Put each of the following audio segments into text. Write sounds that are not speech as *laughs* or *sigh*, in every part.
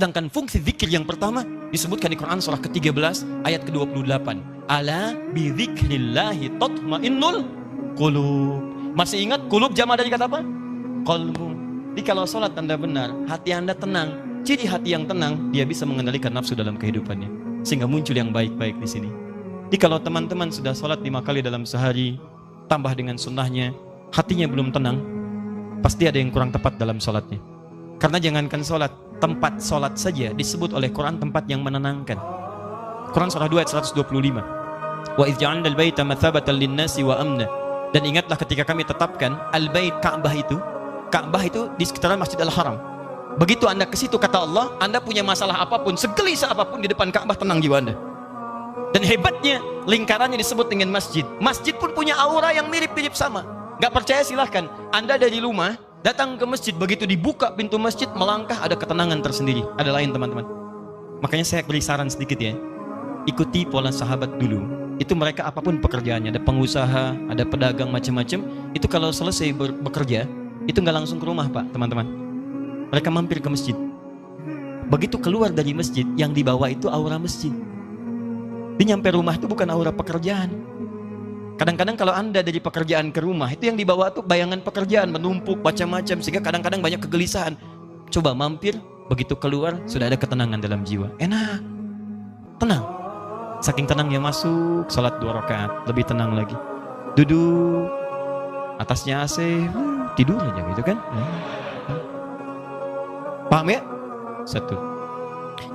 Sedangkan fungsi zikir yang pertama disebutkan di Quran surah ke-13 ayat ke-28. Ala bi dzikrillahi tatmainnul qulub. Masih ingat kulub jama dari kata apa? Qalbu. Jadi kalau sholat Anda benar, hati Anda tenang. Jadi hati yang tenang, dia bisa mengendalikan nafsu dalam kehidupannya. Sehingga muncul yang baik-baik di sini. Jadi kalau teman-teman sudah sholat lima kali dalam sehari, tambah dengan sunnahnya, hatinya belum tenang, pasti ada yang kurang tepat dalam sholatnya. Karena jangankan sholat, tempat sholat saja disebut oleh Quran tempat yang menenangkan. Quran surah 2 ayat 125. Wa idh lin-nasi wa amna. Dan ingatlah ketika kami tetapkan al-bait Ka'bah itu, Ka'bah itu di sekitaran Masjid Al-Haram. Begitu Anda ke situ kata Allah, Anda punya masalah apa pun, segelisah apa pun di depan Ka'bah tenang jiwa Anda. Dan hebatnya lingkarannya disebut dengan masjid. Masjid pun punya aura yang mirip-mirip sama. Gak percaya silahkan. Anda dari rumah datang ke masjid begitu dibuka pintu masjid melangkah ada ketenangan tersendiri. Ada lain teman-teman. Makanya saya beri saran sedikit ya. Ikuti pola sahabat dulu. Itu mereka apa pun pekerjaannya, ada pengusaha, ada pedagang macam-macam. Itu kalau selesai bekerja, itu nggak langsung ke rumah pak, teman-teman. Mereka mampir ke masjid. Begitu keluar dari masjid, yang dibawa itu aura masjid. Dia nyampe rumah itu bukan aura pekerjaan. Kadang-kadang kalau anda dari pekerjaan ke rumah, itu yang dibawa tuh bayangan pekerjaan, menumpuk macam-macam. Sehingga kadang-kadang banyak kegelisahan. Coba mampir, begitu keluar, sudah ada ketenangan dalam jiwa. Enak, tenang. Saking tenangnya masuk, sholat dua rakaat, lebih tenang lagi. Duduk, atasnya AC, tidur aja gitu kan. Paham ya? Satu.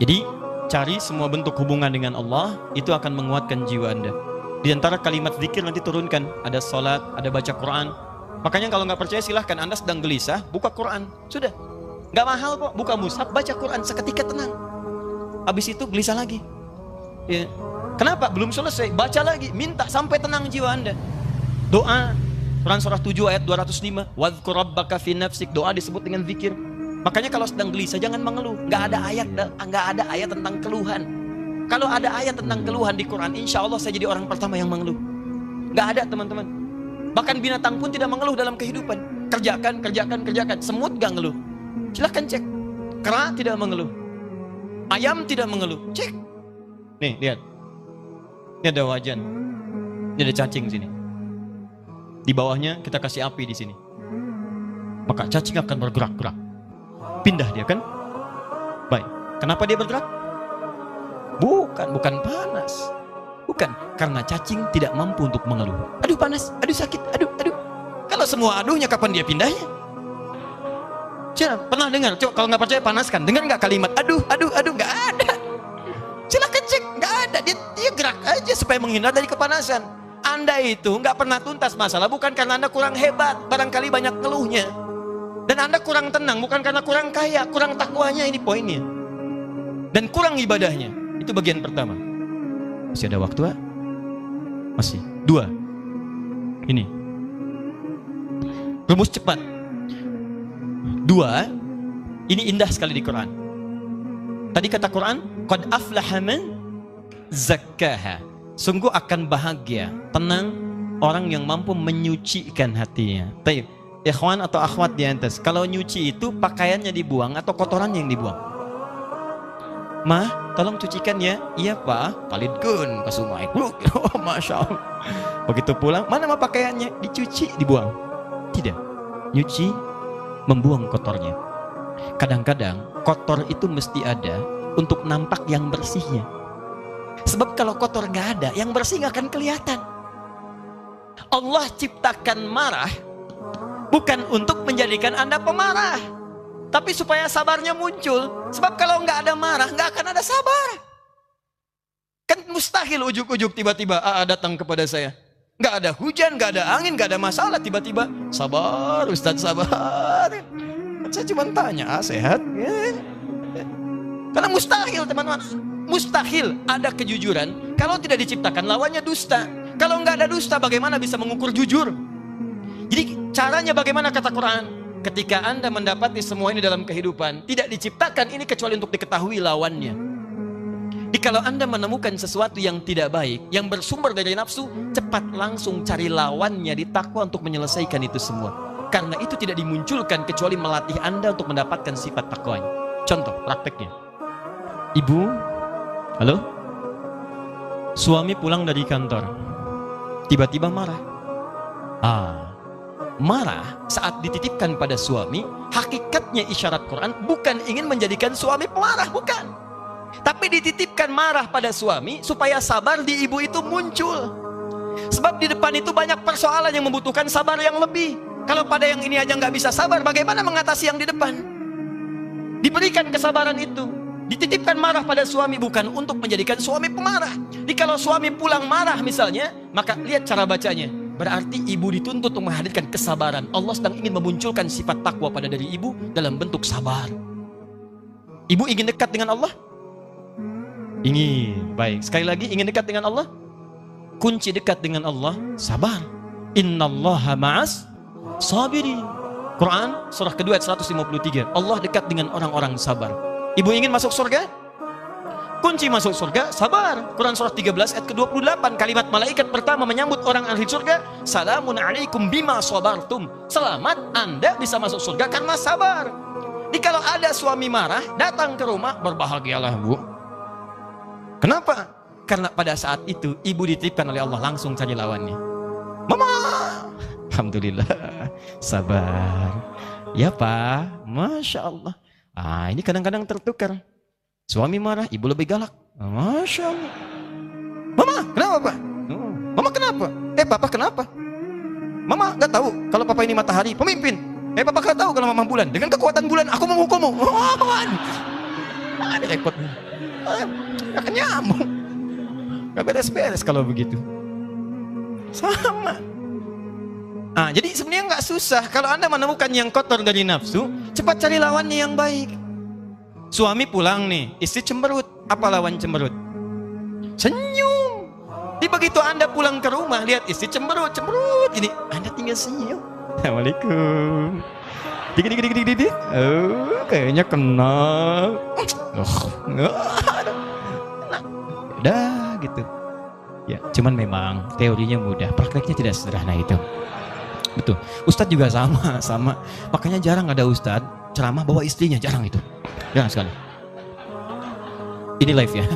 Jadi cari semua bentuk hubungan dengan Allah itu akan menguatkan jiwa Anda. Di antara kalimat zikir nanti turunkan ada sholat, ada baca Quran. Makanya kalau nggak percaya silahkan Anda sedang gelisah buka Quran, sudah. Nggak mahal kok, buka mushaf, baca Quran seketika tenang. Habis itu gelisah lagi. Ya. Kenapa? Belum selesai, baca lagi, minta sampai tenang jiwa Anda. Doa, Quran surah 7 ayat 205, Wadhkur rabbaka fi nafsik, doa disebut dengan zikir. Makanya kalau sedang gelisah jangan mengeluh. Nggak ada ayat, nggak ada ayat tentang keluhan. Kalau ada ayat tentang keluhan di Quran, insya Allah saya jadi orang pertama yang mengeluh. Nggak ada teman-teman. Bahkan binatang pun tidak mengeluh dalam kehidupan. Kerjakan, kerjakan, kerjakan. Semut nggak ngeluh. Silahkan cek. Kera tidak mengeluh. Ayam tidak mengeluh. Cek. Nih, lihat. Ini ada wajan. Ini ada cacing sini. Di bawahnya kita kasih api di sini. Maka cacing akan bergerak-gerak. Pindah dia kan? Baik. Kenapa dia bergerak? Bukan, bukan panas. Bukan, karena cacing tidak mampu untuk mengeluh. Aduh panas, aduh sakit, aduh, aduh. Kalau semua aduhnya kapan dia pindahnya? Cina, pernah dengar? Coba kalau nggak percaya panaskan. Dengar nggak kalimat aduh, aduh, aduh? Nggak ada. Silakan cek, nggak ada. Dia, dia gerak aja supaya menghindar dari kepanasan. Anda itu nggak pernah tuntas masalah bukan karena Anda kurang hebat, barangkali banyak keluhnya. Dan Anda kurang tenang bukan karena kurang kaya, kurang takwanya ini poinnya. Dan kurang ibadahnya. Itu bagian pertama. Masih ada waktu, ah? Masih. Dua. Ini. Rumus cepat. Dua. Ini indah sekali di Quran. Tadi kata Quran, qad aflaha man zakkaha. Sungguh akan bahagia, tenang orang yang mampu menyucikan hatinya. Baik, ikhwan atau akhwat di atas. Kalau nyuci itu pakaiannya dibuang atau kotorannya yang dibuang? Mah, tolong cucikan ya. Iya pak, palidgun ke sungai. *laughs* Oh, Masya Allah. Begitu pulang, mana mah pakaiannya? Dicuci, dibuang. Tidak. Nyuci, membuang kotornya. Kadang-kadang kotor itu mesti ada untuk nampak yang bersihnya. Sebab kalau kotor nggak ada, yang bersih nggak akan kelihatan. Allah ciptakan marah bukan untuk menjadikan anda pemarah, tapi supaya sabarnya muncul. Sebab kalau nggak ada marah, nggak akan ada sabar. Kan mustahil ujuk-ujuk tiba-tiba AA datang kepada saya. Nggak ada hujan, nggak ada angin, nggak ada masalah. Tiba-tiba sabar, Ustadz sabar. Saya cuma tanya, ah, sehat? Ya. Karena mustahil teman-teman. Mustahil ada kejujuran kalau tidak diciptakan lawannya dusta. Kalau nggak ada dusta bagaimana bisa mengukur jujur? Jadi caranya bagaimana kata Quran? Ketika Anda mendapati semua ini dalam kehidupan, tidak diciptakan ini kecuali untuk diketahui lawannya. Jadi kalau Anda menemukan sesuatu yang tidak baik, yang bersumber dari nafsu, cepat langsung cari lawannya di takwa untuk menyelesaikan itu semua. Karena itu tidak dimunculkan kecuali melatih Anda untuk mendapatkan sifat takwanya. Contoh prakteknya. Ibu, halo? Suami pulang dari kantor, tiba-tiba marah. Ah, marah saat dititipkan pada suami, hakikatnya isyarat Quran bukan ingin menjadikan suami pemarah, bukan. Tapi dititipkan marah pada suami supaya sabar di ibu itu muncul. Sebab di depan itu banyak persoalan yang membutuhkan sabar yang lebih. Kalau pada yang ini aja nggak bisa sabar, bagaimana mengatasi yang di depan? Diberikan kesabaran itu. Dititipkan marah pada suami bukan untuk menjadikan suami pemarah. Jadi kalau suami pulang marah misalnya, maka lihat cara bacanya. Berarti ibu dituntut untuk menghadirkan kesabaran. Allah sedang ingin memunculkan sifat takwa pada diri ibu dalam bentuk sabar. Ibu ingin dekat dengan Allah? Ingin. Baik. Sekali lagi ingin dekat dengan Allah? kunci dekat dengan Allah sabar innallaha ma'as sabirin Quran surah kedua ayat 153 Allah dekat dengan orang-orang sabar ibu ingin masuk surga kunci masuk surga sabar. Quran surah 13 ayat ke-28 kalimat malaikat pertama menyambut orang ahli surga salamun alaikum bima sabartum. Selamat anda bisa masuk surga karena sabar. Jadi kalau ada suami marah datang ke rumah berbahagialah bu. Kenapa? Karena pada saat itu ibu dititipkan oleh Allah langsung cari lawannya. Mama, Alhamdulillah, *laughs* sabar. Ya pak, Masya Allah. Ah ini kadang-kadang tertukar. Suami marah, ibu lebih galak. Masya Allah. Mama, kenapa pak? Oh, Mama kenapa? Eh papa kenapa? Mama nggak tahu kalau papa ini matahari, pemimpin. Eh papa nggak tahu kalau mama bulan. Dengan kekuatan bulan aku menghukummu. *laughs* Oh, ah, ini repot. Ah, akan nyambung. Gak beres-beres kalau begitu. Sama. Ah, jadi sebenarnya nggak susah. Kalau anda menemukan yang kotor dari nafsu, cepat cari lawannya yang baik. Suami pulang nih, istri cemberut. Apa lawan cemberut? Senyum. Di begitu anda pulang ke rumah, lihat istri cemberut, cemberut. Ini anda tinggal senyum. Assalamualaikum. Dikit, dikit, dikit, dikit. Oh, kayaknya kenal. Oh, udah gitu. Ya, cuman memang teorinya mudah, prakteknya tidak sederhana itu. Betul. Ustadz juga sama, *laughs* sama. Makanya jarang ada ustadz ceramah bawa istrinya, jarang itu. Jarang sekali. Ini live ya.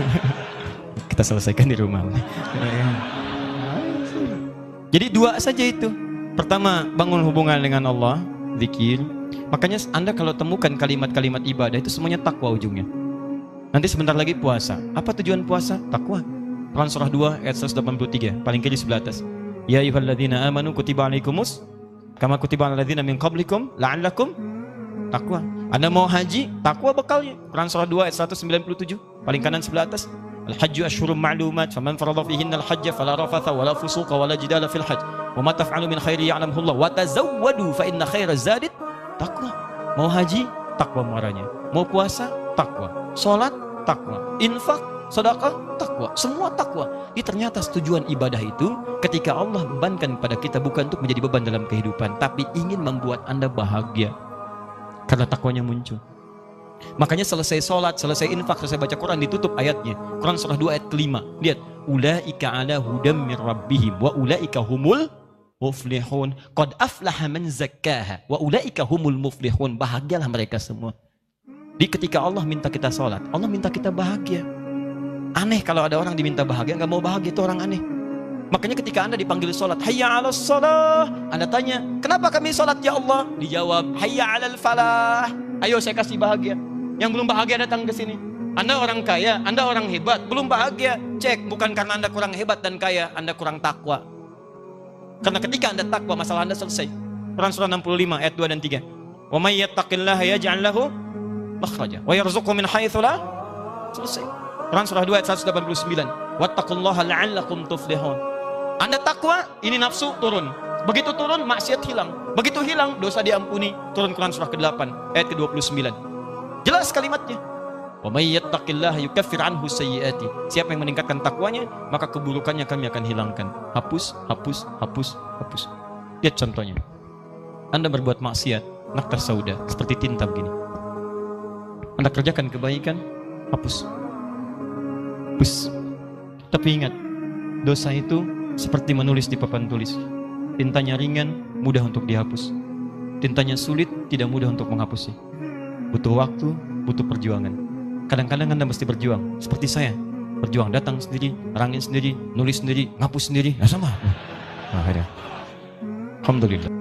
*laughs* Kita selesaikan di rumah. Jadi dua saja itu. Pertama, bangun hubungan dengan Allah, zikir. Makanya Anda kalau temukan kalimat-kalimat ibadah itu semuanya takwa ujungnya. Nanti sebentar lagi puasa. Apa tujuan puasa? Takwa. Quran surah 2 ayat 183, paling kiri sebelah atas. Ya ayyuhalladzina amanu kutiba alaikumus kama kutiba alal ladzina min qablikum la'allakum takwa. Anda mau haji, takwa bekalnya. Quran surah 2 ayat 197, paling kanan sebelah atas. Al-hajju asyhurum ma'lumat, faman farada fihinna al-hajja fala rafatha wala fusuqa wala jidala fil hajj. Wa ma taf'alu min khairi ya'lamuhu. Wa tazawwadu fa inna khaira zadid takwa. Mau haji, takwa muaranya. Mau puasa, takwa. Sholat, takwa. Infak, sedekah, takwa. Semua takwa. Ini ternyata tujuan ibadah itu ketika Allah bebankan pada kita bukan untuk menjadi beban dalam kehidupan, tapi ingin membuat Anda bahagia. Karena takwanya muncul. Makanya selesai sholat, selesai infak, selesai baca Quran ditutup ayatnya. Quran surah 2 ayat kelima. Lihat. Ulaika ala hudam min rabbihim wa ulaika humul muflihun. Qad aflaha man zakkaha wa ulaika humul muflihun. Bahagialah mereka semua. Di ketika Allah minta kita sholat, Allah minta kita bahagia. Aneh kalau ada orang diminta bahagia, nggak mau bahagia itu orang aneh. Makanya ketika anda dipanggil sholat, hayya ala sholat, anda tanya, kenapa kami sholat ya Allah? Dijawab, hayya ala falah. Ayo saya kasih bahagia. Yang belum bahagia datang ke sini. Anda orang kaya, Anda orang hebat, belum bahagia. Cek, bukan karena Anda kurang hebat dan kaya, Anda kurang takwa. Karena ketika Anda takwa, masalah Anda selesai. Quran surah 65 ayat 2 dan 3. Wa may yattaqillaha yaj'al lahu makhraja wa yarzuqhu min haitsu selesai. Quran surah 2 ayat 189. Wattaqullaha la'allakum tuflihun. Anda takwa, ini nafsu turun. Begitu turun, maksiat hilang. Begitu hilang, dosa diampuni. Turun Quran surah ke-8 ayat ke-29. Jelas kalimatnya. Wa may yattaqillaha yukaffir anhu sayyiati. Siapa yang meningkatkan takwanya, maka keburukannya kami akan hilangkan. Hapus, hapus, hapus, hapus. Lihat contohnya. Anda berbuat maksiat, naktar sauda, seperti tinta begini. Anda kerjakan kebaikan, hapus. Hapus. Tapi ingat, dosa itu seperti menulis di papan tulis. Tintanya ringan, mudah untuk dihapus. Tintanya sulit, tidak mudah untuk menghapusnya. Butuh waktu, butuh perjuangan. Kadang-kadang Anda mesti berjuang. Seperti saya. Berjuang datang sendiri, rangin sendiri, nulis sendiri, ngapus sendiri. Ya sama. Nah, akhirnya. Alhamdulillah.